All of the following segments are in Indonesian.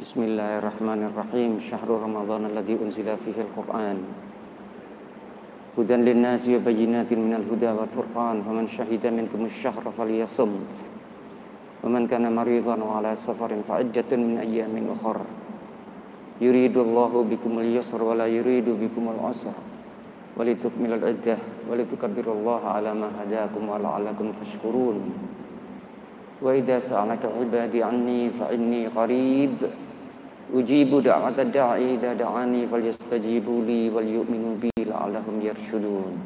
بسم الله الرحمن الرحيم شهر رمضان الذي أنزل فيه القرآن هدى للناس وبينات من الهدى والفرقان فمن شهد منكم الشهر فليصم ومن كان مريضا وعلى سفر فعدة من أيام أخر يريد الله بكم اليسر ولا يريد بكم العسر ولتكمل العدة ولتكبروا الله على ما هداكم ولعلكم تشكرون وإذا سألك عبادي عني فإني قريب Ujibu da'at da'i idha da'ani wal yastajibu li wal yu'minu bi la'allahum yarshudun.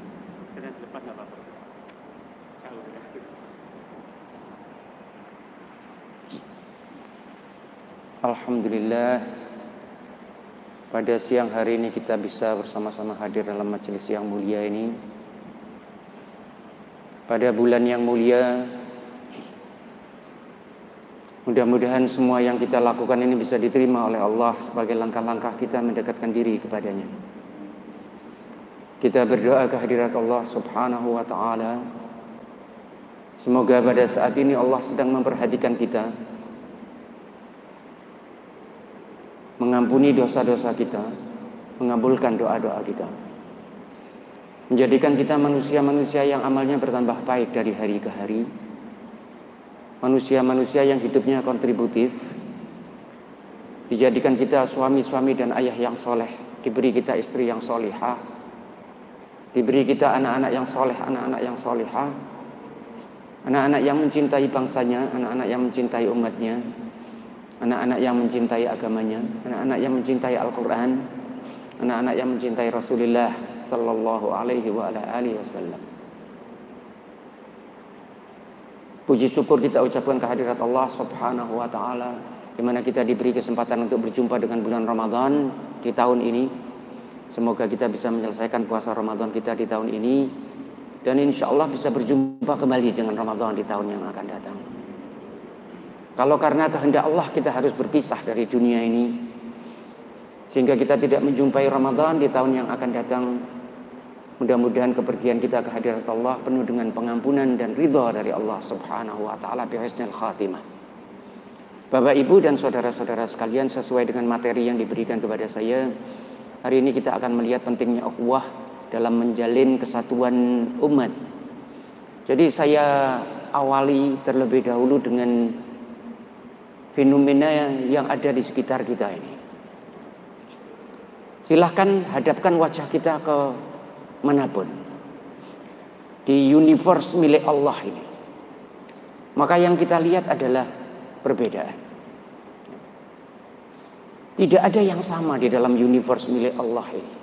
Alhamdulillah pada siang hari ini kita bisa bersama-sama hadir dalam majelis yang mulia ini. Pada bulan yang mulia Mudah-mudahan semua yang kita lakukan ini bisa diterima oleh Allah sebagai langkah-langkah kita mendekatkan diri kepadanya. Kita berdoa kehadirat Allah Subhanahu wa taala. Semoga pada saat ini Allah sedang memperhatikan kita. Mengampuni dosa-dosa kita, mengabulkan doa-doa kita. Menjadikan kita manusia-manusia yang amalnya bertambah baik dari hari ke hari manusia-manusia yang hidupnya kontributif dijadikan kita suami-suami dan ayah yang soleh diberi kita istri yang solihah diberi kita anak-anak yang soleh anak-anak yang solihah anak-anak yang mencintai bangsanya anak-anak yang mencintai umatnya anak-anak yang mencintai agamanya anak-anak yang mencintai Al-Quran anak-anak yang mencintai Rasulullah Sallallahu alaihi wasallam Puji syukur kita ucapkan kehadirat Allah Subhanahu wa taala di mana kita diberi kesempatan untuk berjumpa dengan bulan Ramadan di tahun ini. Semoga kita bisa menyelesaikan puasa Ramadan kita di tahun ini dan insya Allah bisa berjumpa kembali dengan Ramadan di tahun yang akan datang. Kalau karena kehendak Allah kita harus berpisah dari dunia ini sehingga kita tidak menjumpai Ramadan di tahun yang akan datang Mudah-mudahan kepergian kita ke hadirat Allah penuh dengan pengampunan dan ridha dari Allah Subhanahu wa taala bi husnul khatimah. Bapak Ibu dan saudara-saudara sekalian sesuai dengan materi yang diberikan kepada saya, hari ini kita akan melihat pentingnya ukhuwah dalam menjalin kesatuan umat. Jadi saya awali terlebih dahulu dengan fenomena yang ada di sekitar kita ini. Silahkan hadapkan wajah kita ke mana pun di universe milik Allah ini. Maka yang kita lihat adalah perbedaan. Tidak ada yang sama di dalam universe milik Allah ini.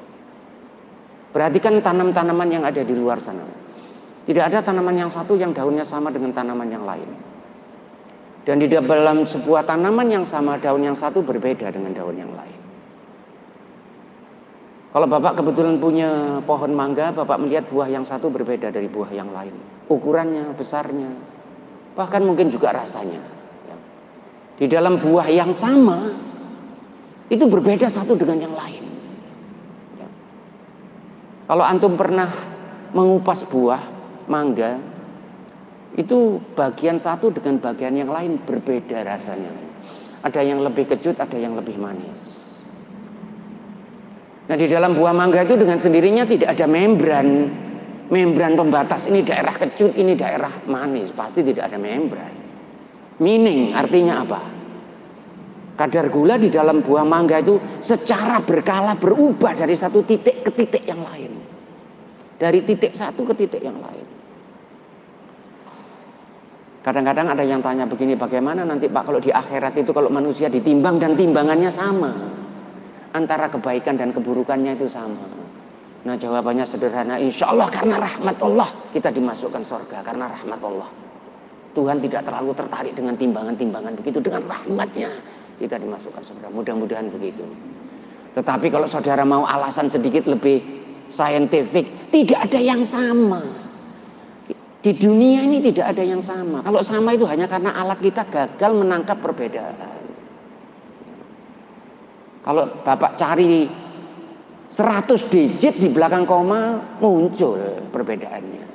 Perhatikan tanam-tanaman yang ada di luar sana. Tidak ada tanaman yang satu yang daunnya sama dengan tanaman yang lain. Dan di dalam sebuah tanaman yang sama daun yang satu berbeda dengan daun yang lain. Kalau Bapak kebetulan punya pohon mangga, Bapak melihat buah yang satu berbeda dari buah yang lain. Ukurannya, besarnya, bahkan mungkin juga rasanya. Ya. Di dalam buah yang sama, itu berbeda satu dengan yang lain. Ya. Kalau Antum pernah mengupas buah mangga, itu bagian satu dengan bagian yang lain berbeda rasanya. Ada yang lebih kecut, ada yang lebih manis. Nah di dalam buah mangga itu dengan sendirinya tidak ada membran membran pembatas ini daerah kecut, ini daerah manis, pasti tidak ada membran. Meaning artinya apa? Kadar gula di dalam buah mangga itu secara berkala berubah dari satu titik ke titik yang lain. Dari titik satu ke titik yang lain. Kadang-kadang ada yang tanya begini, bagaimana nanti Pak kalau di akhirat itu kalau manusia ditimbang dan timbangannya sama antara kebaikan dan keburukannya itu sama. Nah jawabannya sederhana, insya Allah karena rahmat Allah kita dimasukkan surga karena rahmat Allah. Tuhan tidak terlalu tertarik dengan timbangan-timbangan begitu dengan rahmatnya kita dimasukkan surga. Mudah-mudahan begitu. Tetapi kalau saudara mau alasan sedikit lebih saintifik, tidak ada yang sama. Di dunia ini tidak ada yang sama. Kalau sama itu hanya karena alat kita gagal menangkap perbedaan. Kalau Bapak cari 100 digit di belakang koma muncul perbedaannya.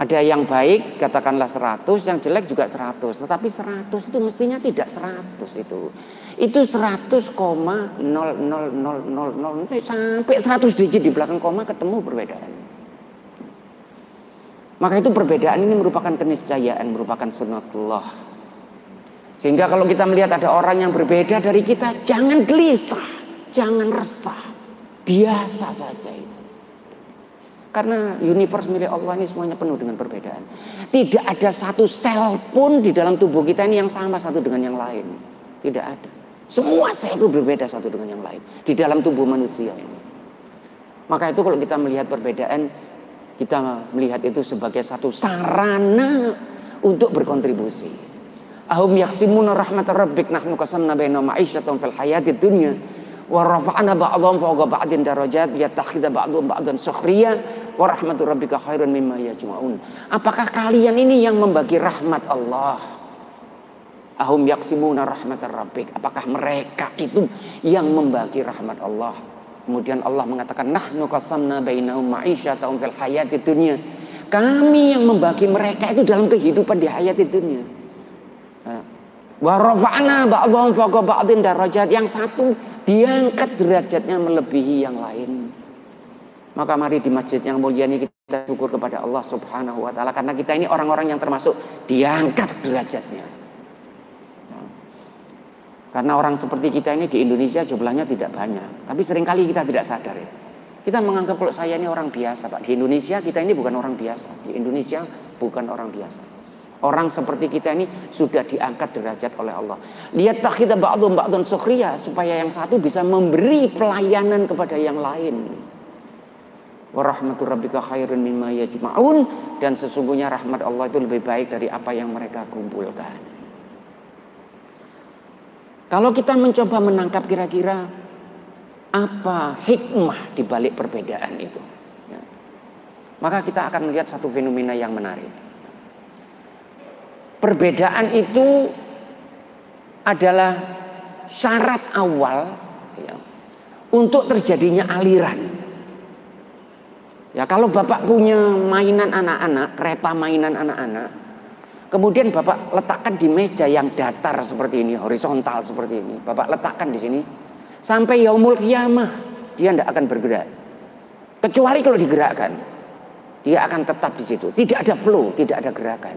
Ada yang baik katakanlah 100, yang jelek juga 100. Tetapi 100 itu mestinya tidak 100 itu. Itu 100,0000 sampai 100 digit di belakang koma ketemu perbedaan. Maka itu perbedaan ini merupakan keniscayaan, merupakan sunatullah. Sehingga kalau kita melihat ada orang yang berbeda dari kita, jangan gelisah, jangan resah. Biasa saja itu. Karena universe milik Allah ini semuanya penuh dengan perbedaan. Tidak ada satu sel pun di dalam tubuh kita ini yang sama satu dengan yang lain. Tidak ada. Semua sel itu berbeda satu dengan yang lain. Di dalam tubuh manusia ini. Maka itu kalau kita melihat perbedaan, kita melihat itu sebagai satu sarana untuk berkontribusi. Ahum yaksimuna rahmat rabbik nahnu qasamna bainahum ma'isyatum fil hayatid dunya wa rafa'na ba'dhum fawqa ba'din darajat liyattakhidha ba'dhum ba'dan sukhriya wa rahmatu rabbika khairun mimma yajma'un. Apakah kalian ini yang membagi rahmat Allah? Ahum yaksimuna rahmat rabbik. Apakah mereka itu yang membagi rahmat Allah? Kemudian Allah mengatakan nahnu qasamna bainahum ma'isyatahum fil hayati dunya. Kami yang membagi mereka itu dalam kehidupan di hayat dunia. Wa rafa'na ba'dhum fawqa ba'din darajat. Yang satu diangkat derajatnya melebihi yang lain. Maka mari di masjid yang mulia ini kita syukur kepada Allah Subhanahu wa taala karena kita ini orang-orang yang termasuk diangkat derajatnya. Karena orang seperti kita ini di Indonesia jumlahnya tidak banyak, tapi sering kali kita tidak sadar ya. Kita menganggap kalau saya ini orang biasa, Pak. Di Indonesia kita ini bukan orang biasa. Di Indonesia bukan orang biasa. Orang seperti kita ini sudah diangkat derajat oleh Allah. Lihat tak kita ba'dun ba'dun sukhriya supaya yang satu bisa memberi pelayanan kepada yang lain. Warahmatu rabbika khairun mimma yajma'un dan sesungguhnya rahmat Allah itu lebih baik dari apa yang mereka kumpulkan. Kalau kita mencoba menangkap kira-kira apa hikmah di balik perbedaan itu, ya, maka kita akan melihat satu fenomena yang menarik. Perbedaan itu adalah syarat awal ya, untuk terjadinya aliran. Ya kalau bapak punya mainan anak-anak, kereta mainan anak-anak, kemudian bapak letakkan di meja yang datar seperti ini, horizontal seperti ini, bapak letakkan di sini, sampai yaumul kiamah dia tidak akan bergerak, kecuali kalau digerakkan, dia akan tetap di situ, tidak ada flow, tidak ada gerakan.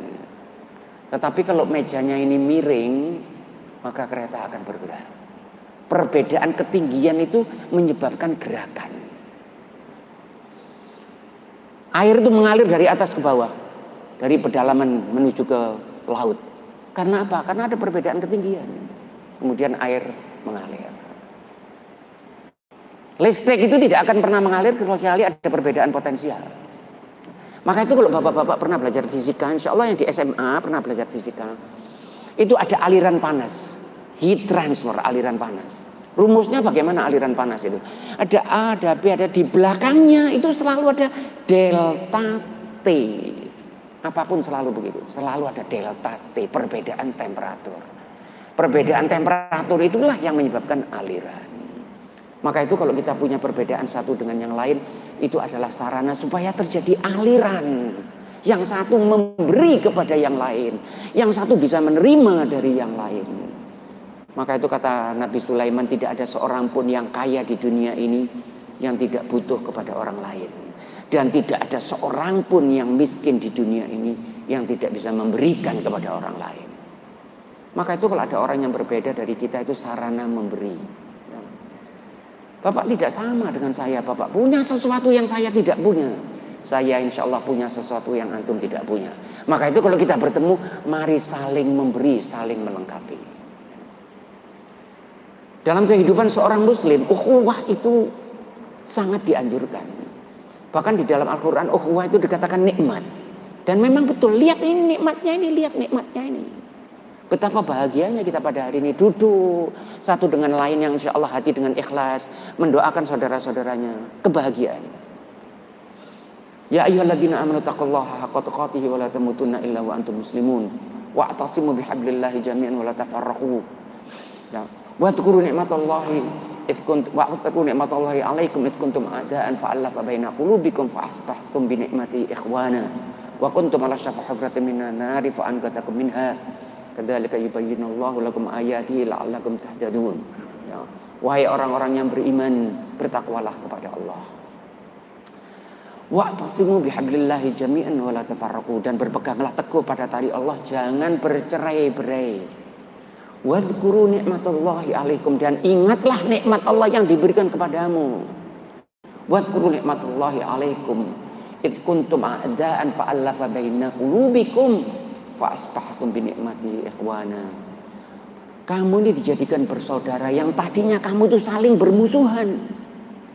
Tetapi kalau mejanya ini miring, maka kereta akan bergerak. Perbedaan ketinggian itu menyebabkan gerakan. Air itu mengalir dari atas ke bawah, dari pedalaman menuju ke laut. Karena apa? Karena ada perbedaan ketinggian. Kemudian air mengalir. Listrik itu tidak akan pernah mengalir kecuali ada perbedaan potensial. Maka itu kalau bapak-bapak pernah belajar fisika, insya Allah yang di SMA pernah belajar fisika, itu ada aliran panas, heat transfer, aliran panas. Rumusnya bagaimana aliran panas itu? Ada A, ada B, ada di belakangnya itu selalu ada delta T. Apa pun selalu begitu, selalu ada delta T, perbedaan temperatur. Perbedaan temperatur itulah yang menyebabkan aliran. Maka itu kalau kita punya perbedaan satu dengan yang lain, itu adalah sarana supaya terjadi aliran. Yang satu memberi kepada yang lain, yang satu bisa menerima dari yang lain. Maka itu kata Nabi Sulaiman tidak ada seorang pun yang kaya di dunia ini yang tidak butuh kepada orang lain. Dan tidak ada seorang pun yang miskin di dunia ini yang tidak bisa memberikan kepada orang lain. Maka itu kalau ada orang yang berbeda dari kita itu sarana memberi. Bapak tidak sama dengan saya. Bapak punya sesuatu yang saya tidak punya. Saya insya Allah punya sesuatu yang antum tidak punya. Maka itu kalau kita bertemu, mari saling memberi, saling melengkapi. Dalam kehidupan seorang muslim, ukhuwah itu sangat dianjurkan. Bahkan di dalam Al-Quran, ukhuwah itu dikatakan nikmat. Dan memang betul, lihat ini nikmatnya ini, lihat nikmatnya ini. Betapa bahagianya kita pada hari ini duduk satu dengan lain yang insya Allah hati dengan ikhlas mendoakan saudara-saudaranya kebahagiaan. Ya ayyuhalladzina amanu taqullaha haqqa tuqatih wa la tamutunna illa wa antum muslimun wa atasimu bihablillahi jami'an wa la tafarraqu. Ya. Wa dzkuru ni'matallahi idh kuntum wa dzkuru ni'matallahi 'alaikum idh kuntum a'daan fa'alafa baina qulubikum fa asbahtum bi ni'mati ikhwana wa kuntum ala syafa hufratin minan nari fa anqatakum minha kadzalika yubayyinullahu lakum ayatihi la'allakum tahtadun. Ya. Wahai orang-orang yang beriman bertakwalah kepada Allah. Wa'tasimu bihablillahi jami'an wa la tafarraqu. Dan berpeganglah teguh pada tali Allah jangan bercerai-berai. Wadhkuru nikmatallahi alaikum dan ingatlah nikmat Allah yang diberikan kepadamu. Wadhkuru nikmatallahi alaikum id kuntum a'daan fa'allafa baina qulubikum fa asbahtum bi nikmati ikhwana. Kamu ini dijadikan bersaudara yang tadinya kamu tuh saling bermusuhan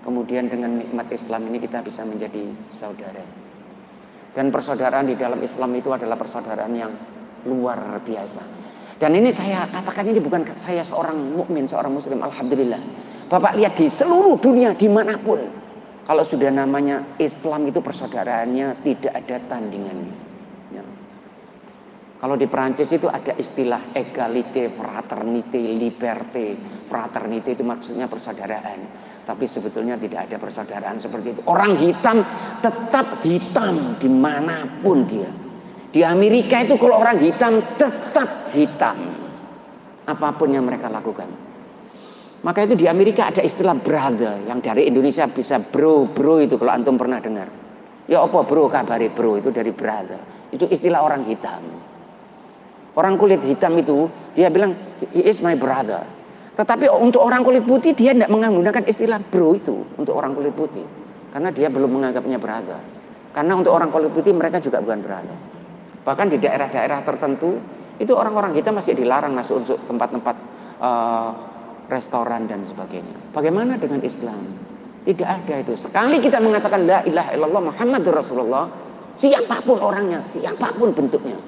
Kemudian dengan nikmat Islam ini kita bisa menjadi saudara. Dan persaudaraan di dalam Islam itu adalah persaudaraan yang luar biasa. Dan ini saya katakan ini bukan saya seorang mukmin, seorang muslim. Alhamdulillah. Bapak lihat di seluruh dunia di mana pun. Kalau sudah namanya Islam itu persaudaraannya tidak ada tandingannya. Kalau di Perancis itu ada istilah egalite, fraternité, liberté. Fraternité itu maksudnya persaudaraan. Tapi sebetulnya tidak ada persaudaraan seperti itu. Orang hitam tetap hitam di mana pun dia. Di Amerika itu kalau orang hitam tetap hitam. Apa pun yang mereka lakukan. Maka itu di Amerika ada istilah brother. Yang dari Indonesia bisa bro, bro itu kalau antum pernah dengar. Ya apa bro kabari bro itu dari brother. Itu istilah orang hitam. Orang kulit hitam itu dia bilang he is my brother. Tetapi untuk orang kulit putih dia tidak menggunakan istilah bro itu untuk orang kulit putih. Karena dia belum menganggapnya brother. Karena untuk orang kulit putih mereka juga bukan brother. Bahkan di daerah-daerah tertentu itu orang-orang kita masih dilarang masuk untuk tempat-tempat uh, restoran dan sebagainya. Bagaimana dengan Islam? Tidak ada itu. Sekali kita mengatakan la ilaha illallah Muhammadur Rasulullah, siapa pun orangnya, siapa pun bentuknya,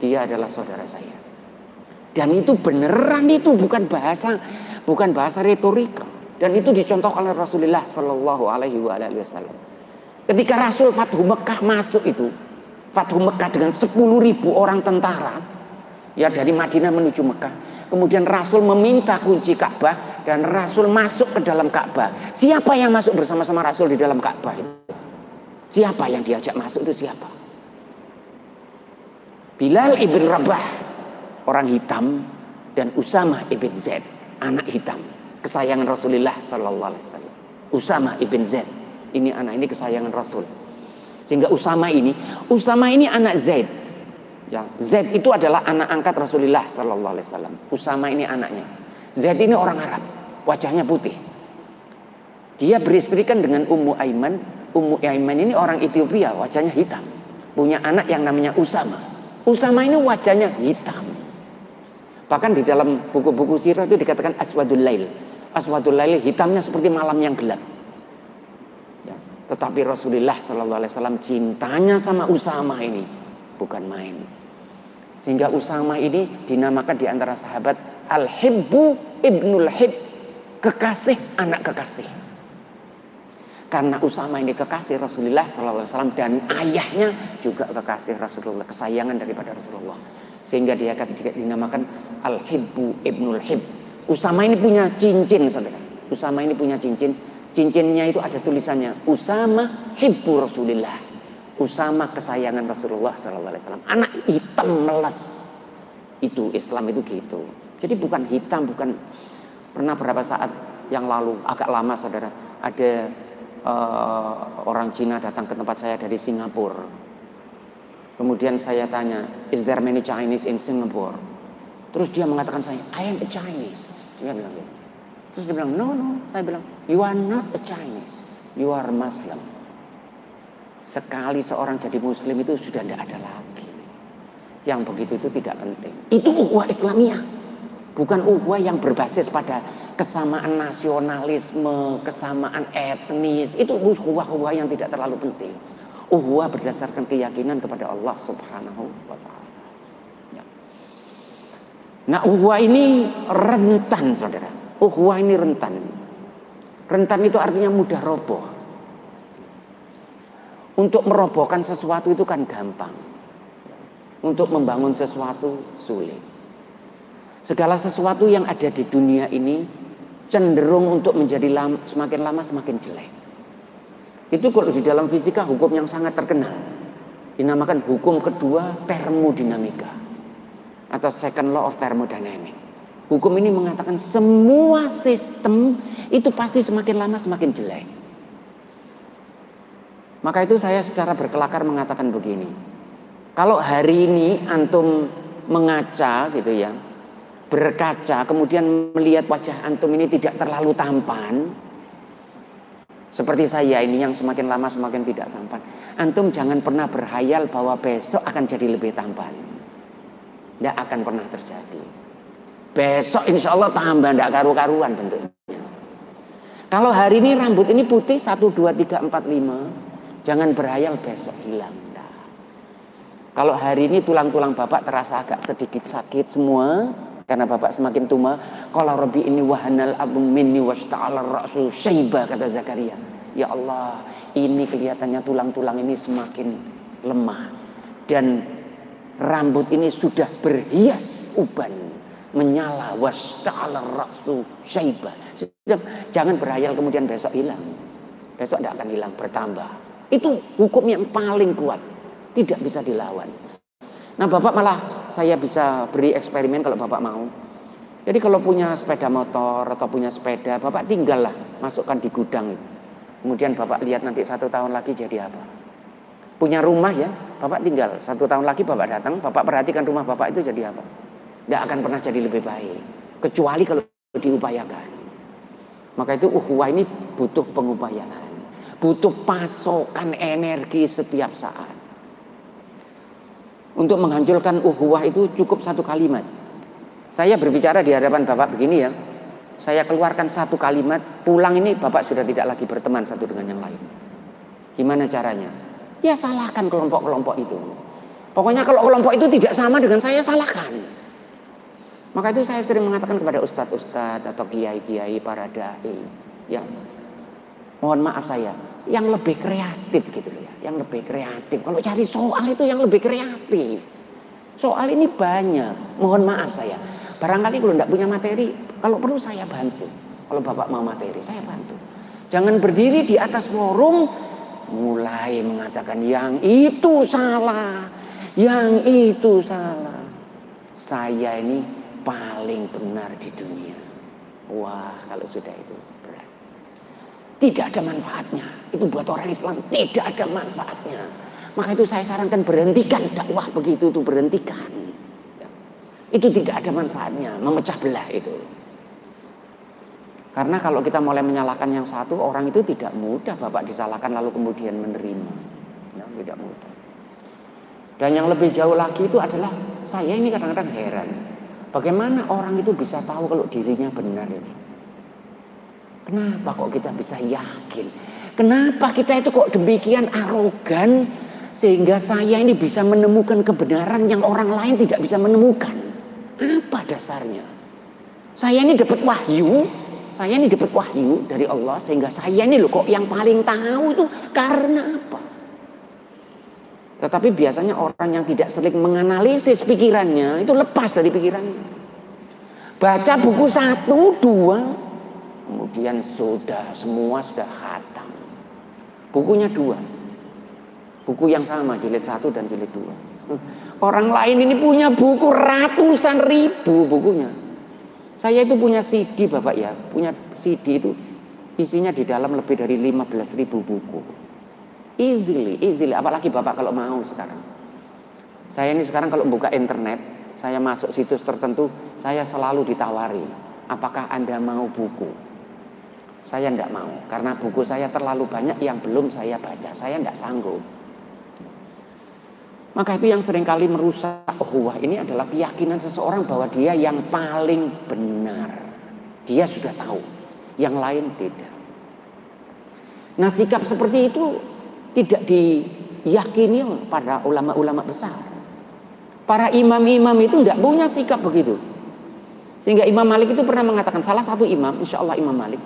dia adalah saudara saya. Dan itu beneran itu bukan bahasa bukan bahasa retorika. Dan itu dicontohkan oleh Rasulullah Shallallahu Alaihi Wasallam. Ketika Rasul Fathu Mekah masuk itu, Fathu Mekah dengan 10 ribu orang tentara, ya dari Madinah menuju Mekah. Kemudian Rasul meminta kunci Ka'bah dan Rasul masuk ke dalam Ka'bah. Siapa yang masuk bersama-sama Rasul di dalam Ka'bah itu? Siapa yang diajak masuk itu siapa? Bilal ibn Rabah orang hitam dan Usama ibn Zaid anak hitam. Kesayangan Rasulullah Sallallahu Alaihi Wasallam. Usama ibn Zaid. Ini anak ini kesayangan Rasul. Sehingga Usama ini Usama ini anak Zaid. Yang Zaid itu adalah anak angkat Rasulullah Sallallahu Alaihi Wasallam. Usama ini anaknya. Zaid ini orang Arab wajahnya putih. Dia beristrikan dengan Ummu Aiman. Ummu Aiman ini orang Ethiopia wajahnya hitam. Punya anak yang namanya Usama Usama ini wajahnya hitam Bahkan di dalam buku-buku sirah itu dikatakan aswadul lail. Aswadul lail hitamnya seperti malam yang gelap. Ya. Tetapi Rasulullah Sallallahu Alaihi Wasallam cintanya sama Usama ini bukan main. Sehingga Usama ini dinamakan di antara sahabat Al-Hibbu Ibnul Hib. Kekasih anak kekasih. Karena Usama ini kekasih Rasulullah Sallallahu Alaihi Wasallam dan ayahnya juga kekasih Rasulullah, kesayangan daripada Rasulullah sehingga dia akan dinamakan Al-Hibbu Ibnul Hib. Usama ini punya cincin, saudara. Usama ini punya cincin. Cincinnya itu ada tulisannya Usama Hibbu Rasulillah. Usama kesayangan Rasulullah Sallallahu Alaihi Wasallam. Anak hitam melas. Itu Islam itu gitu. Jadi bukan hitam, bukan pernah berapa saat yang lalu agak lama saudara ada uh, orang Cina datang ke tempat saya dari Singapura Kemudian saya tanya, is there many Chinese in Singapore? Terus dia mengatakan saya, I am a Chinese. Dia bilang gitu. Terus dia bilang, no, no. Saya bilang, you are not a Chinese. You are Muslim. Sekali seorang jadi Muslim itu sudah tidak ada lagi. Yang begitu itu tidak penting. Itu ukhuwah Islamiyah. Bukan ukhuwah yang berbasis pada kesamaan nasionalisme, kesamaan etnis. Itu ukhuwah-ukhuwah yang tidak terlalu penting. Uhwa berdasarkan keyakinan kepada Allah Subhanahu wa taala. Ya. Nah, uhwa ini rentan, Saudara. Uhwa ini rentan. Rentan itu artinya mudah roboh. Untuk merobohkan sesuatu itu kan gampang. Untuk membangun sesuatu sulit. Segala sesuatu yang ada di dunia ini cenderung untuk menjadi lama, semakin lama semakin jelek. Itu kalau di dalam fisika hukum yang sangat terkenal. Dinamakan hukum kedua termodinamika atau second law of thermodynamics. Hukum ini mengatakan semua sistem itu pasti semakin lama semakin jelek. Maka itu saya secara berkelakar mengatakan begini. Kalau hari ini antum mengaca gitu ya, berkaca kemudian melihat wajah antum ini tidak terlalu tampan, seperti saya ini yang semakin lama semakin tidak tampan. Antum jangan pernah berhayal bahwa besok akan jadi lebih tampan. Tidak akan pernah terjadi. Besok insya Allah tambah tidak karu-karuan bentuknya. Kalau hari ini rambut ini putih 1, 2, 3, 4, 5. Jangan berhayal besok hilang. Kalau hari ini tulang-tulang bapak terasa agak sedikit sakit semua. Karena bapak semakin tua. Kalau Rabbi ini wahanal abu minni washta'ala ra'su syaiba kata Zakaria. Ya Allah ini kelihatannya tulang-tulang ini semakin lemah. Dan rambut ini sudah berhias uban menyala washta'ala ra'su syaiba jangan berhayal kemudian besok hilang besok tidak akan hilang bertambah itu hukum yang paling kuat tidak bisa dilawan nah bapak malah saya bisa beri eksperimen kalau bapak mau jadi kalau punya sepeda motor atau punya sepeda bapak tinggallah masukkan di gudang itu kemudian bapak lihat nanti satu tahun lagi jadi apa punya rumah ya Bapak tinggal satu tahun lagi Bapak datang, Bapak perhatikan rumah Bapak itu jadi apa? Tidak akan pernah jadi lebih baik. Kecuali kalau diupayakan. Maka itu uhuwah ini butuh pengupayaan. Butuh pasokan energi setiap saat. Untuk menghancurkan uhuwah itu cukup satu kalimat. Saya berbicara di hadapan Bapak begini ya. Saya keluarkan satu kalimat, pulang ini Bapak sudah tidak lagi berteman satu dengan yang lain. Gimana caranya? ya salahkan kelompok-kelompok itu. Pokoknya kalau kelompok itu tidak sama dengan saya, salahkan. Maka itu saya sering mengatakan kepada ustadz-ustadz atau kiai-kiai para dai, ya mohon maaf saya, yang lebih kreatif gitu loh ya, yang lebih kreatif. Kalau cari soal itu yang lebih kreatif. Soal ini banyak, mohon maaf saya. Barangkali kalau tidak punya materi, kalau perlu saya bantu. Kalau bapak mau materi, saya bantu. Jangan berdiri di atas forum mulai mengatakan yang itu salah, yang itu salah. Saya ini paling benar di dunia. Wah, kalau sudah itu. Tidak ada manfaatnya. Itu buat orang Islam tidak ada manfaatnya. Maka itu saya sarankan berhentikan dakwah begitu itu berhentikan. Itu tidak ada manfaatnya, memecah belah itu. Karena kalau kita mulai menyalahkan yang satu, orang itu tidak mudah Bapak disalahkan lalu kemudian menerima. Ya, tidak mudah. Dan yang lebih jauh lagi itu adalah saya ini kadang-kadang heran. Bagaimana orang itu bisa tahu kalau dirinya benar ini? Kenapa kok kita bisa yakin? Kenapa kita itu kok demikian arogan sehingga saya ini bisa menemukan kebenaran yang orang lain tidak bisa menemukan? Apa dasarnya? Saya ini dapat wahyu, saya ini dapat wahyu dari Allah sehingga saya ini loh kok yang paling tahu itu karena apa? Tetapi biasanya orang yang tidak sering menganalisis pikirannya itu lepas dari pikirannya. Baca buku satu, dua, kemudian sudah semua sudah khatam. Bukunya dua. Buku yang sama jilid satu dan jilid dua. Orang lain ini punya buku ratusan ribu bukunya. Saya itu punya CD Bapak ya, punya CD itu isinya di dalam lebih dari 15 ribu buku. Easily, easily. Apalagi Bapak kalau mau sekarang. Saya ini sekarang kalau buka internet, saya masuk situs tertentu, saya selalu ditawari, apakah Anda mau buku? Saya tidak mau, karena buku saya terlalu banyak yang belum saya baca. Saya tidak sanggup. Maka itu yang sering kali merusak uhuwah ini adalah keyakinan seseorang bahwa dia yang paling benar. Dia sudah tahu, yang lain tidak. Nah sikap seperti itu tidak diyakini pada ulama-ulama besar. Para imam-imam itu tidak punya sikap begitu. Sehingga Imam Malik itu pernah mengatakan, salah satu imam, insya Allah Imam Malik,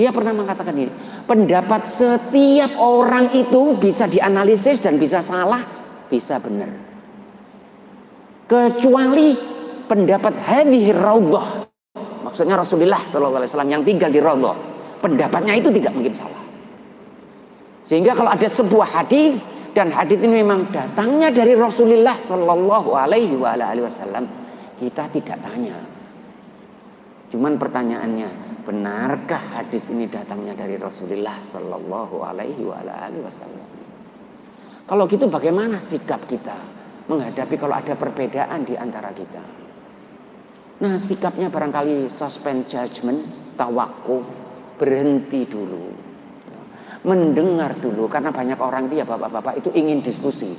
dia pernah mengatakan ini, pendapat setiap orang itu bisa dianalisis dan bisa salah bisa benar. Kecuali pendapat hadhihi raudhah. Maksudnya Rasulullah SAW yang tinggal di raudhah. Pendapatnya itu tidak mungkin salah. Sehingga kalau ada sebuah hadis Dan hadis ini memang datangnya dari Rasulullah Shallallahu Alaihi Wasallam. Kita tidak tanya. Cuman pertanyaannya, benarkah hadis ini datangnya dari Rasulullah Shallallahu Alaihi Wasallam? Kalau gitu bagaimana sikap kita menghadapi kalau ada perbedaan di antara kita? Nah sikapnya barangkali suspend judgment, tawakuf, berhenti dulu mendengar dulu karena banyak orang itu ya bapak-bapak itu ingin diskusi.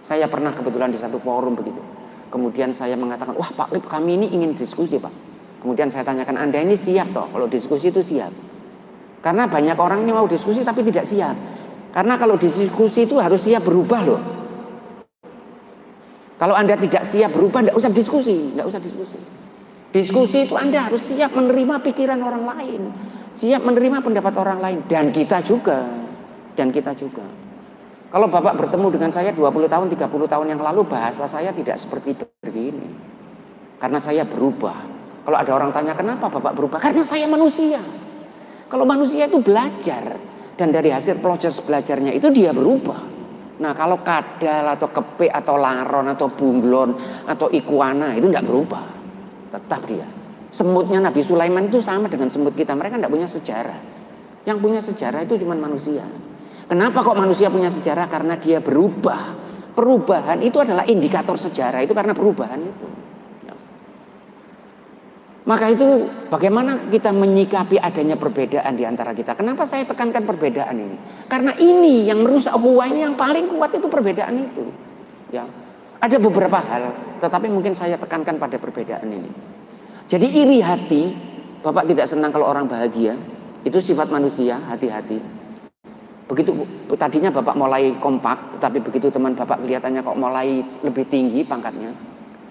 Saya pernah kebetulan di satu forum begitu. Kemudian saya mengatakan, wah Pak Lip kami ini ingin diskusi Pak. Kemudian saya tanyakan, Anda ini siap toh? Kalau diskusi itu siap. Karena banyak orang ini mau diskusi tapi tidak siap. Karena kalau diskusi itu harus siap berubah loh. Kalau Anda tidak siap berubah, tidak usah diskusi. Tidak usah diskusi. Diskusi itu Anda harus siap menerima pikiran orang lain siap menerima pendapat orang lain dan kita juga dan kita juga kalau Bapak bertemu dengan saya 20 tahun 30 tahun yang lalu bahasa saya tidak seperti begini karena saya berubah kalau ada orang tanya kenapa Bapak berubah karena saya manusia kalau manusia itu belajar dan dari hasil proses belajarnya itu dia berubah Nah kalau kadal atau kepe atau laron atau bunglon atau iguana itu tidak berubah Tetap dia Semutnya Nabi Sulaiman itu sama dengan semut kita. Mereka tidak punya sejarah. Yang punya sejarah itu cuma manusia. Kenapa kok manusia punya sejarah? Karena dia berubah. Perubahan itu adalah indikator sejarah. Itu karena perubahan itu. Maka itu bagaimana kita menyikapi adanya perbedaan di antara kita. Kenapa saya tekankan perbedaan ini? Karena ini yang merusak buah ini yang paling kuat itu perbedaan itu. Ya. Ada beberapa hal, tetapi mungkin saya tekankan pada perbedaan ini. Jadi iri hati, Bapak tidak senang kalau orang bahagia. Itu sifat manusia, hati-hati. Begitu tadinya Bapak mulai kompak, tapi begitu teman Bapak kelihatannya kok mulai lebih tinggi pangkatnya,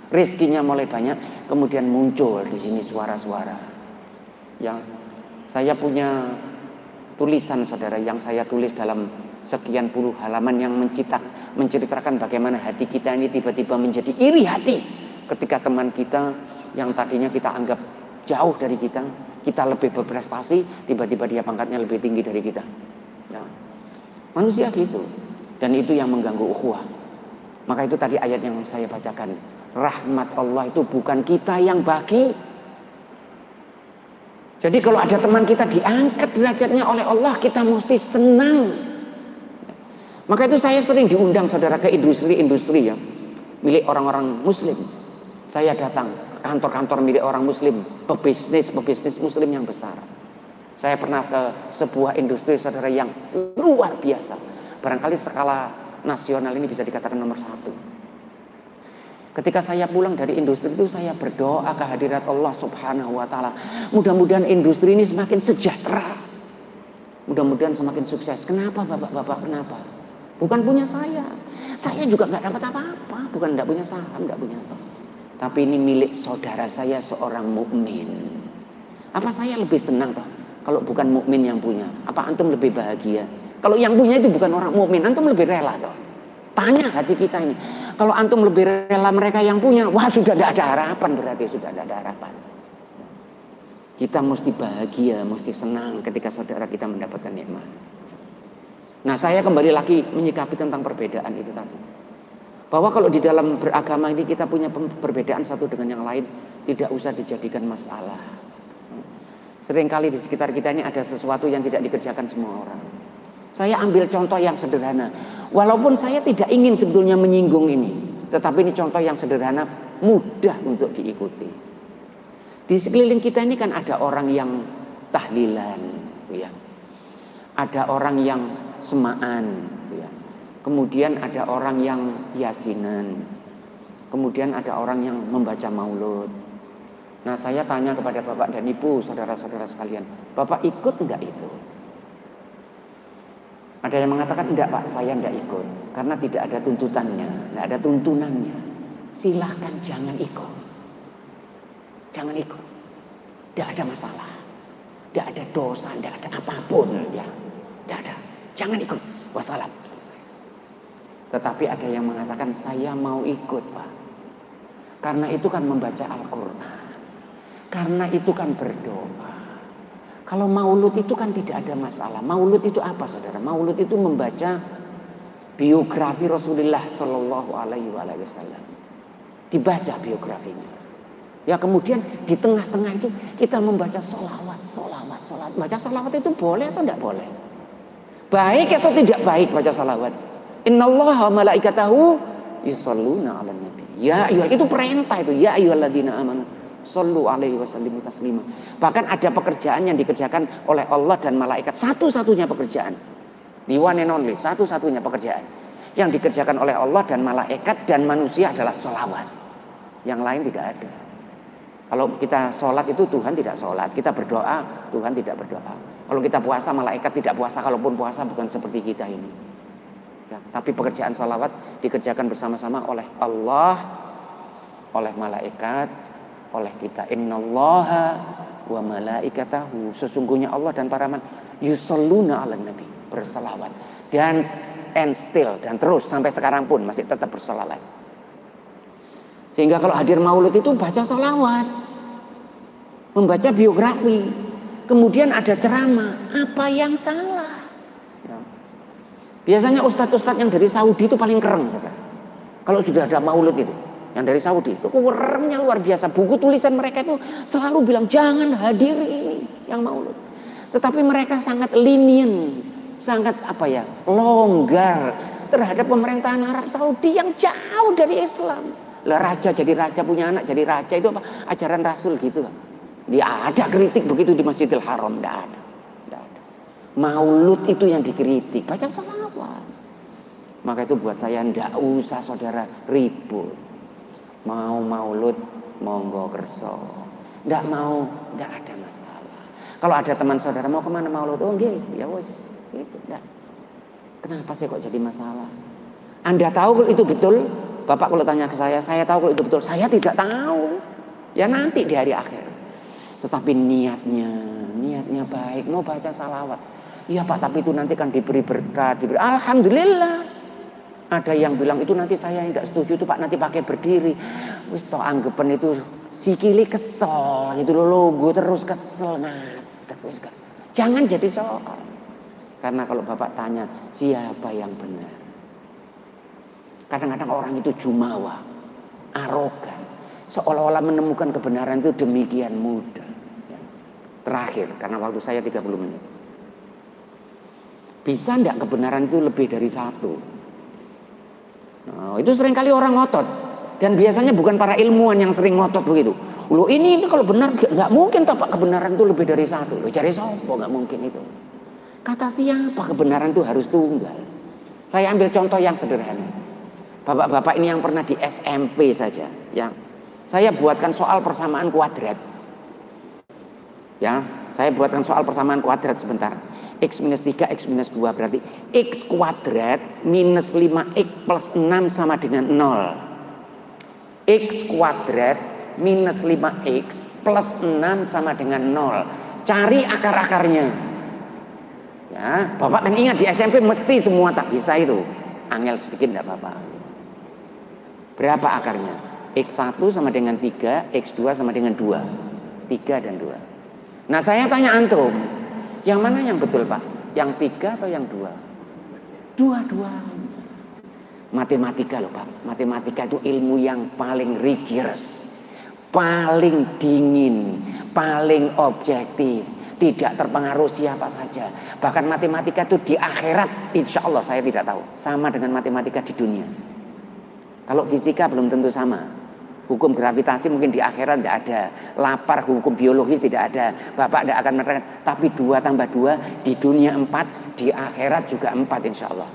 rizkinya mulai banyak, kemudian muncul di sini suara-suara. Yang saya punya tulisan saudara yang saya tulis dalam sekian puluh halaman yang mencitak, menceritakan bagaimana hati kita ini tiba-tiba menjadi iri hati ketika teman kita yang tadinya kita anggap jauh dari kita, kita lebih berprestasi, tiba-tiba dia pangkatnya lebih tinggi dari kita. Ya. Manusia gitu. Dan itu yang mengganggu ukhuwah. Maka itu tadi ayat yang saya bacakan. Rahmat Allah itu bukan kita yang bagi. Jadi kalau ada teman kita diangkat derajatnya oleh Allah, kita mesti senang. Maka itu saya sering diundang saudara ke industri-industri ya. Milik orang-orang muslim. Saya datang kantor-kantor milik orang muslim, pebisnis, pebisnis muslim yang besar. Saya pernah ke sebuah industri saudara yang luar biasa. Barangkali skala nasional ini bisa dikatakan nomor satu. Ketika saya pulang dari industri itu saya berdoa kehadirat Allah subhanahu wa ta'ala. Mudah-mudahan industri ini semakin sejahtera. Mudah-mudahan semakin sukses. Kenapa bapak-bapak? Kenapa? Bukan punya saya. Saya juga nggak dapat apa-apa. Bukan nggak punya saham, nggak punya apa. Tapi ini milik saudara saya seorang mukmin. Apa saya lebih senang toh kalau bukan mukmin yang punya? Apa antum lebih bahagia? Kalau yang punya itu bukan orang mukmin, antum lebih rela toh. Tanya hati kita ini. Kalau antum lebih rela mereka yang punya, wah sudah tidak ada harapan berarti sudah tidak ada harapan. Kita mesti bahagia, mesti senang ketika saudara kita mendapatkan nikmat. Nah saya kembali lagi menyikapi tentang perbedaan itu tadi. Bahwa kalau di dalam beragama ini kita punya perbedaan satu dengan yang lain tidak usah dijadikan masalah. Seringkali di sekitar kita ini ada sesuatu yang tidak dikerjakan semua orang. Saya ambil contoh yang sederhana. Walaupun saya tidak ingin sebetulnya menyinggung ini, tetapi ini contoh yang sederhana, mudah untuk diikuti. Di sekeliling kita ini kan ada orang yang tahlilan, ya. Ada orang yang semaan, Kemudian ada orang yang yasinan. Kemudian ada orang yang membaca maulud. Nah saya tanya kepada bapak dan ibu, saudara-saudara sekalian. Bapak ikut enggak itu? Ada yang mengatakan enggak pak, saya enggak ikut. Karena tidak ada tuntutannya, enggak ada tuntunannya. Silahkan jangan ikut. Jangan ikut. Tidak ada masalah. Tidak ada dosa, tidak ada apa pun. ya, Tidak ada. Jangan ikut. Wassalam. Tetapi ada yang mengatakan saya mau ikut Pak. Karena itu kan membaca Al-Quran. Karena itu kan berdoa. Kalau maulud itu kan tidak ada masalah. Maulud itu apa saudara? Maulud itu membaca biografi Rasulullah Shallallahu Alaihi Wasallam. Dibaca biografinya. Ya kemudian di tengah-tengah itu kita membaca solawat, solawat, solawat. Baca solawat itu boleh atau tidak boleh? Baik atau tidak baik baca solawat? Inna Allah malaikatahu yusalluna ala nabi. Ya iya itu perintah itu. Ya ayyuhalladzina amanu sallu alaihi wasallimu taslima. Bahkan ada pekerjaan yang dikerjakan oleh Allah dan malaikat. Satu-satunya pekerjaan. Di one and only. Satu-satunya pekerjaan. Yang dikerjakan oleh Allah dan malaikat dan manusia adalah solawat. Yang lain tidak ada. Kalau kita sholat itu Tuhan tidak sholat. Kita berdoa, Tuhan tidak berdoa. Kalau kita puasa, malaikat tidak puasa. Kalaupun puasa bukan seperti kita ini. Ya, tapi pekerjaan sholawat dikerjakan bersama-sama oleh Allah, oleh malaikat, oleh kita. Innallaha wa malaikatahu. Sesungguhnya Allah dan para man yusalluna ala nabi. Bersalawat. Dan and still. Dan terus sampai sekarang pun masih tetap bersalawat. Sehingga kalau hadir maulud itu baca sholawat. Membaca biografi. Kemudian ada ceramah. Apa yang salah? Ya. Biasanya ustadz-ustadz yang dari Saudi itu paling keren. Kalau sudah ada maulud itu. Yang dari Saudi itu kerennya luar biasa. Buku tulisan mereka itu selalu bilang jangan hadiri ini yang maulud. Tetapi mereka sangat lenient. Sangat apa ya longgar terhadap pemerintahan Arab Saudi yang jauh dari Islam. Lah raja jadi raja punya anak jadi raja itu apa? Ajaran Rasul gitu. Dia ada kritik begitu di Masjidil Haram, tidak ada. Tidak ada. Maulud itu yang dikritik, baca salawat. Maka itu buat saya ndak usah saudara ribut. Mau maulud monggo kerso. Ndak mau, ndak ada masalah. Kalau ada teman saudara mau ke mana maulud, oh nggih, ya wes, itu ndak. Kenapa sih kok jadi masalah? Anda tahu kalau itu betul, Bapak kalau tanya ke saya, saya tahu kalau itu betul. Saya tidak tahu. Ya nanti di hari akhir. Tetapi niatnya, niatnya baik. Mau baca salawat. Iya Pak, tapi itu nanti kan diberi berkat. Diberi. Alhamdulillah. Ada yang bilang itu nanti saya tidak setuju itu Pak nanti pakai berdiri. Wis toh anggapan itu sikili kesel gitu loh logo terus kesel nah terus. Jangan jadi soal. Karena kalau Bapak tanya siapa yang benar? Kadang-kadang orang itu jumawa, arogan. Seolah-olah menemukan kebenaran itu demikian mudah. Terakhir, karena waktu saya 30 menit. Bisa enggak kebenaran itu lebih dari satu? Nah, itu sering kali orang ngotot. Dan biasanya bukan para ilmuwan yang sering ngotot begitu. Loh ini, ini kalau benar nggak mungkin toh Pak kebenaran itu lebih dari satu. Loh cari sopo nggak mungkin itu. Kata siapa kebenaran itu harus tunggal. Saya ambil contoh yang sederhana. Bapak-bapak ini yang pernah di SMP saja, ya. Saya buatkan soal persamaan kuadrat. Ya, saya buatkan soal persamaan kuadrat sebentar. X minus 3, X minus 2 berarti X kuadrat minus 5X plus 6 sama dengan 0. X kuadrat minus 5X plus 6 sama dengan 0. Cari akar-akarnya. Ya, Bapak kan ingat di SMP mesti semua tak bisa itu. Angel sedikit tidak apa-apa. Berapa akarnya? X1 sama dengan 3, X2 sama dengan 2. 3 dan 2. Nah saya tanya antum, yang mana yang betul Pak? Yang 3 atau yang 2? Dua-dua. Matematika loh Pak. Matematika itu ilmu yang paling rigorous. Paling dingin. Paling objektif. Tidak terpengaruh siapa saja. Bahkan matematika itu di akhirat insya Allah saya tidak tahu. Sama dengan matematika di dunia. Kalau fisika belum tentu sama. Hukum gravitasi mungkin di akhirat tidak ada. Lapar hukum biologis tidak ada. Bapak tidak akan menerangkan. Tapi dua tambah dua di dunia empat, di akhirat juga empat insya Allah.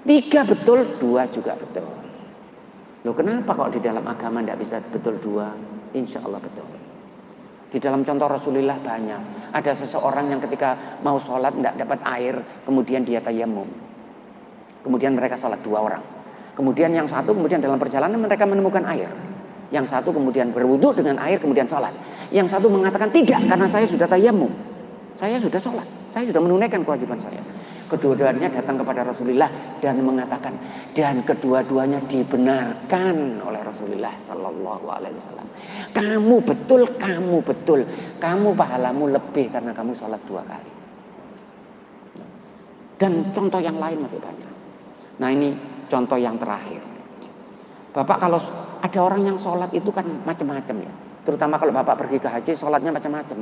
Tiga betul, dua juga betul. Loh kenapa kok di dalam agama tidak bisa betul dua? Insya Allah betul. Di dalam contoh Rasulullah banyak. Ada seseorang yang ketika mau sholat tidak dapat air, kemudian dia tayamum. Kemudian mereka sholat dua orang. Kemudian yang satu kemudian dalam perjalanan mereka menemukan air. Yang satu kemudian berwudhu dengan air kemudian sholat. Yang satu mengatakan tidak karena saya sudah tayamum. Saya sudah sholat. Saya sudah menunaikan kewajiban saya. Kedua-duanya datang kepada Rasulullah dan mengatakan dan kedua-duanya dibenarkan oleh Rasulullah Sallallahu Alaihi Wasallam. Kamu betul, kamu betul, kamu pahalamu lebih karena kamu sholat dua kali. Dan contoh yang lain masih banyak. Nah ini contoh yang terakhir. Bapak kalau ada orang yang sholat itu kan macam-macam ya. Terutama kalau bapak pergi ke haji, sholatnya macam-macam.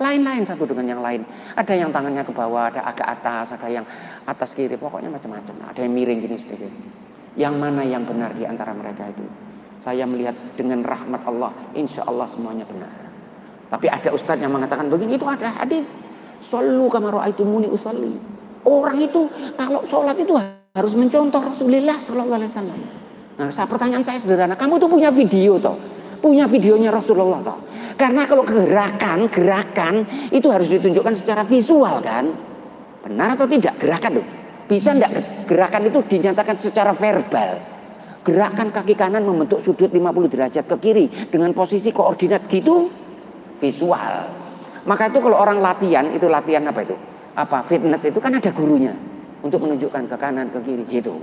Lain-lain satu dengan yang lain. Ada yang tangannya ke bawah, ada agak atas, ada yang atas kiri. Pokoknya macam-macam. Ada yang miring gini sedikit. Yang mana yang benar di antara mereka itu? Saya melihat dengan rahmat Allah, insya Allah semuanya benar. Tapi ada ustadz yang mengatakan begini, itu ada hadis. Sallu kama muni usalli. Orang itu kalau sholat itu harus mencontoh Rasulullah Sallallahu Alaihi. Nah, saya pertanyaan saya sederhana, kamu tuh punya video toh? Punya videonya Rasulullah toh? Karena kalau gerakan, gerakan itu harus ditunjukkan secara visual kan? Benar atau tidak gerakan tuh? Bisa enggak gerakan itu dinyatakan secara verbal? Gerakan kaki kanan membentuk sudut 50 derajat ke kiri dengan posisi koordinat gitu visual. Maka itu kalau orang latihan, itu latihan apa itu? Apa fitness itu kan ada gurunya untuk menunjukkan ke kanan ke kiri gitu.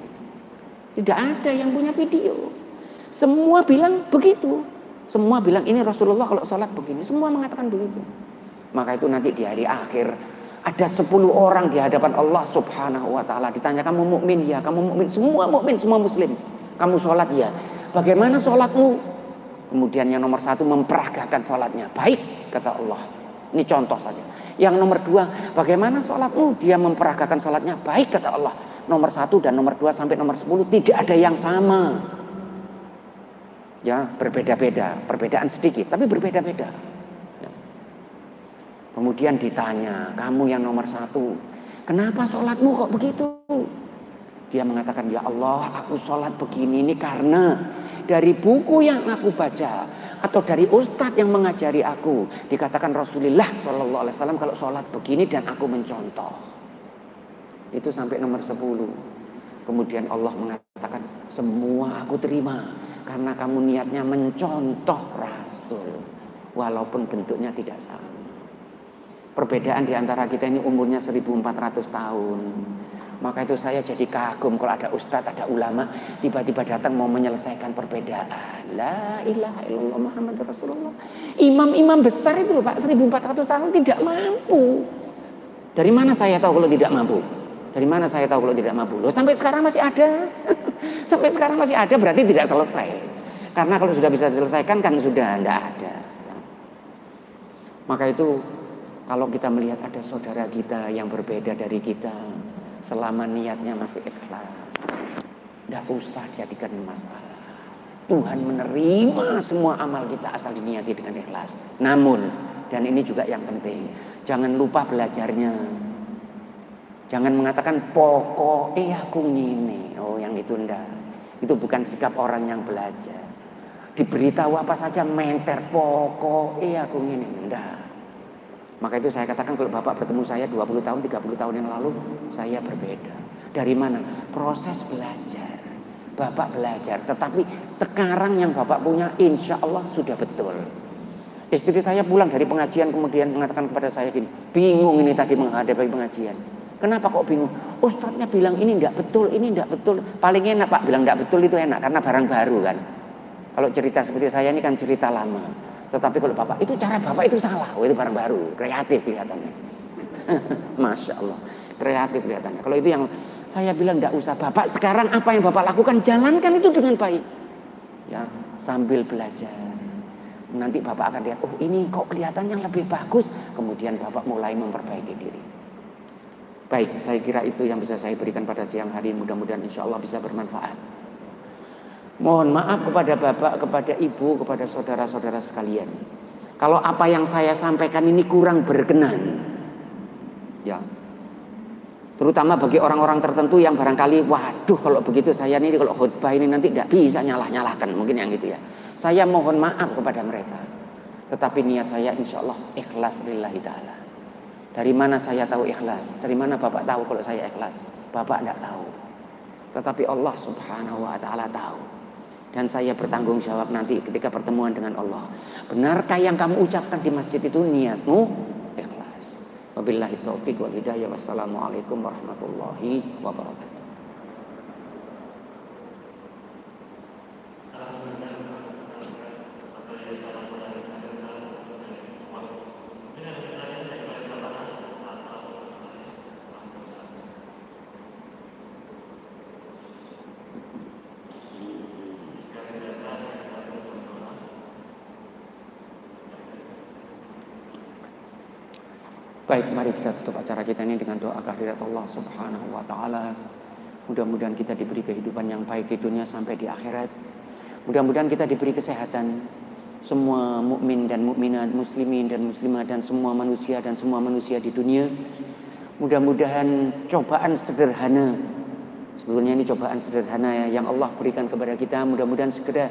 Tidak ada yang punya video. Semua bilang begitu. Semua bilang ini Rasulullah kalau sholat begini. Semua mengatakan begitu. Maka itu nanti di hari akhir ada 10 orang di hadapan Allah Subhanahu wa taala ditanya kamu mukmin ya, kamu mukmin, semua mukmin, semua muslim. Kamu sholat ya. Bagaimana sholatmu? Kemudian yang nomor satu memperagakan sholatnya. Baik, kata Allah. Ini contoh saja. Yang nomor dua, bagaimana sholatmu? Dia memperagakan sholatnya. Baik, kata Allah nomor satu dan nomor dua sampai nomor sepuluh tidak ada yang sama. Ya, berbeda-beda, perbedaan sedikit, tapi berbeda-beda. Ya. Kemudian ditanya, kamu yang nomor satu, kenapa sholatmu kok begitu? Dia mengatakan, ya Allah, aku sholat begini ini karena dari buku yang aku baca atau dari ustadz yang mengajari aku dikatakan Rasulullah Shallallahu Alaihi Wasallam kalau sholat begini dan aku mencontoh. Itu sampai nomor 10. Kemudian Allah mengatakan, semua aku terima. Karena kamu niatnya mencontoh Rasul. Walaupun bentuknya tidak sama. Perbedaan di antara kita ini umurnya 1400 tahun. Maka itu saya jadi kagum kalau ada ustadz, ada ulama tiba-tiba datang mau menyelesaikan perbedaan. La ilaha illallah Muhammad Rasulullah. Imam-imam besar itu Pak 1400 tahun tidak mampu. Dari mana saya tahu kalau tidak mampu? Dari mana saya tahu kalau tidak mampu? Loh, sampai sekarang masih ada. sampai sekarang masih ada berarti tidak selesai. Karena kalau sudah bisa diselesaikan kan sudah tidak ada. Maka itu kalau kita melihat ada saudara kita yang berbeda dari kita, selama niatnya masih ikhlas, tidak usah jadikan masalah. Tuhan menerima semua amal kita asal diniati dengan ikhlas. Namun, dan ini juga yang penting, jangan lupa belajarnya. Jangan mengatakan pokok eh aku ngini. Oh yang itu ndak. Itu bukan sikap orang yang belajar. Diberitahu apa saja menter pokok eh aku ngini. Ndak. Maka itu saya katakan kalau Bapak bertemu saya 20 tahun, 30 tahun yang lalu, saya berbeda. Dari mana? Proses belajar. Bapak belajar, tetapi sekarang yang Bapak punya insya Allah sudah betul. Istri saya pulang dari pengajian kemudian mengatakan kepada saya gini, bingung ini tadi menghadapi pengajian. Kenapa kok bingung? Ustadznya bilang ini tidak betul, ini tidak betul. Paling enak Pak bilang tidak betul itu enak karena barang baru kan. Kalau cerita seperti saya ini kan cerita lama. Tetapi kalau Bapak itu cara Bapak itu salah. Oh, itu barang baru, kreatif kelihatannya. Masya Allah, kreatif kelihatannya. Kalau itu yang saya bilang tidak usah Bapak sekarang apa yang Bapak lakukan jalankan itu dengan baik. Ya, sambil belajar. Nanti Bapak akan lihat, oh ini kok kelihatannya lebih bagus. Kemudian Bapak mulai memperbaiki diri. Baik, saya kira itu yang bisa saya berikan pada siang hari. Mudah-mudahan insya Allah bisa bermanfaat. Mohon maaf kepada bapak, kepada ibu, kepada saudara-saudara sekalian. Kalau apa yang saya sampaikan ini kurang berkenan. Ya. Terutama bagi orang-orang tertentu yang barangkali, waduh kalau begitu saya ini kalau khutbah ini nanti tidak bisa nyalah-nyalahkan. Mungkin yang gitu ya. Saya mohon maaf kepada mereka. Tetapi niat saya insya Allah ikhlas lillahi ta'ala. Dari mana saya tahu ikhlas? Dari mana Bapak tahu kalau saya ikhlas? Bapak tidak tahu. Tetapi Allah Subhanahu wa taala tahu. Dan saya bertanggung jawab nanti ketika pertemuan dengan Allah. Benarkah yang kamu ucapkan di masjid itu niatmu ikhlas? Wabillahi taufiq wal hidayah. Wassalamualaikum warahmatullahi wabarakatuh. Baik, mari kita tutup acara kita ini dengan doa kehadirat Allah Subhanahu wa taala. Mudah-mudahan kita diberi kehidupan yang baik di dunia sampai di akhirat. Mudah-mudahan kita diberi kesehatan. Semua mukmin dan mukminat, muslimin dan muslimat dan semua manusia dan semua manusia di dunia. Mudah-mudahan cobaan sederhana. Sebetulnya ini cobaan sederhana ya, yang Allah berikan kepada kita. Mudah-mudahan segera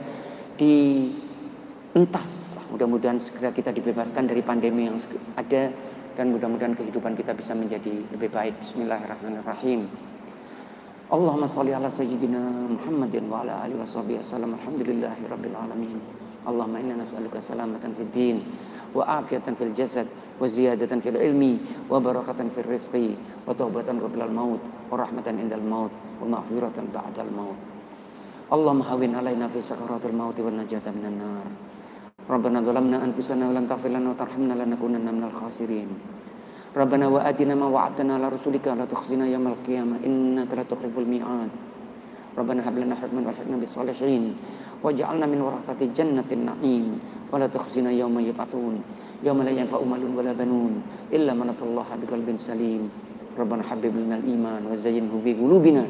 dientas. Mudah-mudahan segera kita dibebaskan dari pandemi yang ada dan mudah-mudahan kehidupan kita bisa menjadi lebih baik. Bismillahirrahmanirrahim. Allahumma salli ala sayyidina Muhammadin wa ala alihi washabihi wasallam. Alhamdulillahi rabbil alamin. Allahumma inna nas'aluka salamatan fid din wa afiyatan fil jasad wa ziyadatan fil ilmi wa barakatan fil rizqi wa tawbatan qabla al maut wa rahmatan indal maut wa maghfiratan ba'dal maut. Allahumma hawin alaina fi sakaratil maut wa najata minan nar. ربنا ظلمنا أنفسنا ولم تغفر لنا وترحمنا لنكونن من الخاسرين. ربنا وآتنا ما وعدتنا على رسولك لا تخزنا يوم القيامة إنك لا تخلف الميعاد. ربنا هب لنا حكما والحكمة بالصالحين. واجعلنا من ورثة جنة النعيم. ولا تخزنا يوم يبعثون. يوم لا ينفع مال ولا بنون إلا من أتى الله بقلب سليم. ربنا حبب لنا الإيمان وزينه في قلوبنا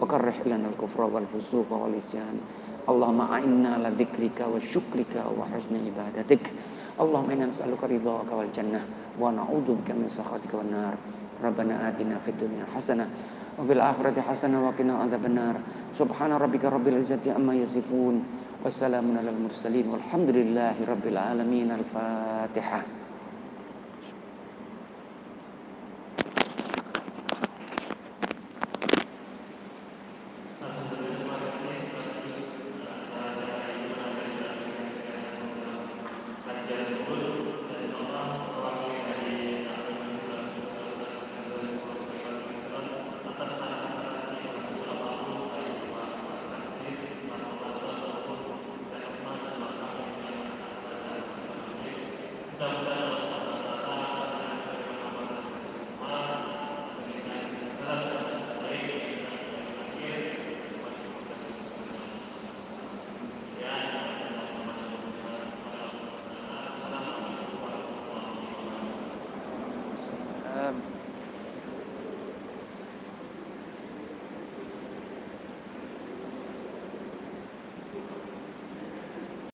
وكره لنا الكفر والفسوق والعصيان. اللهم أعنا على ذكرك وشكرك وحسن عبادتك. اللهم إنا نسألك رضاك والجنة ونعوذ بك من سخطك والنار. ربنا آتنا في الدنيا حسنة وفي الآخرة حسنة وقنا عذاب النار. سبحان ربك رب العزة عما يصفون والسلام على المرسلين والحمد لله رب العالمين. الفاتحة.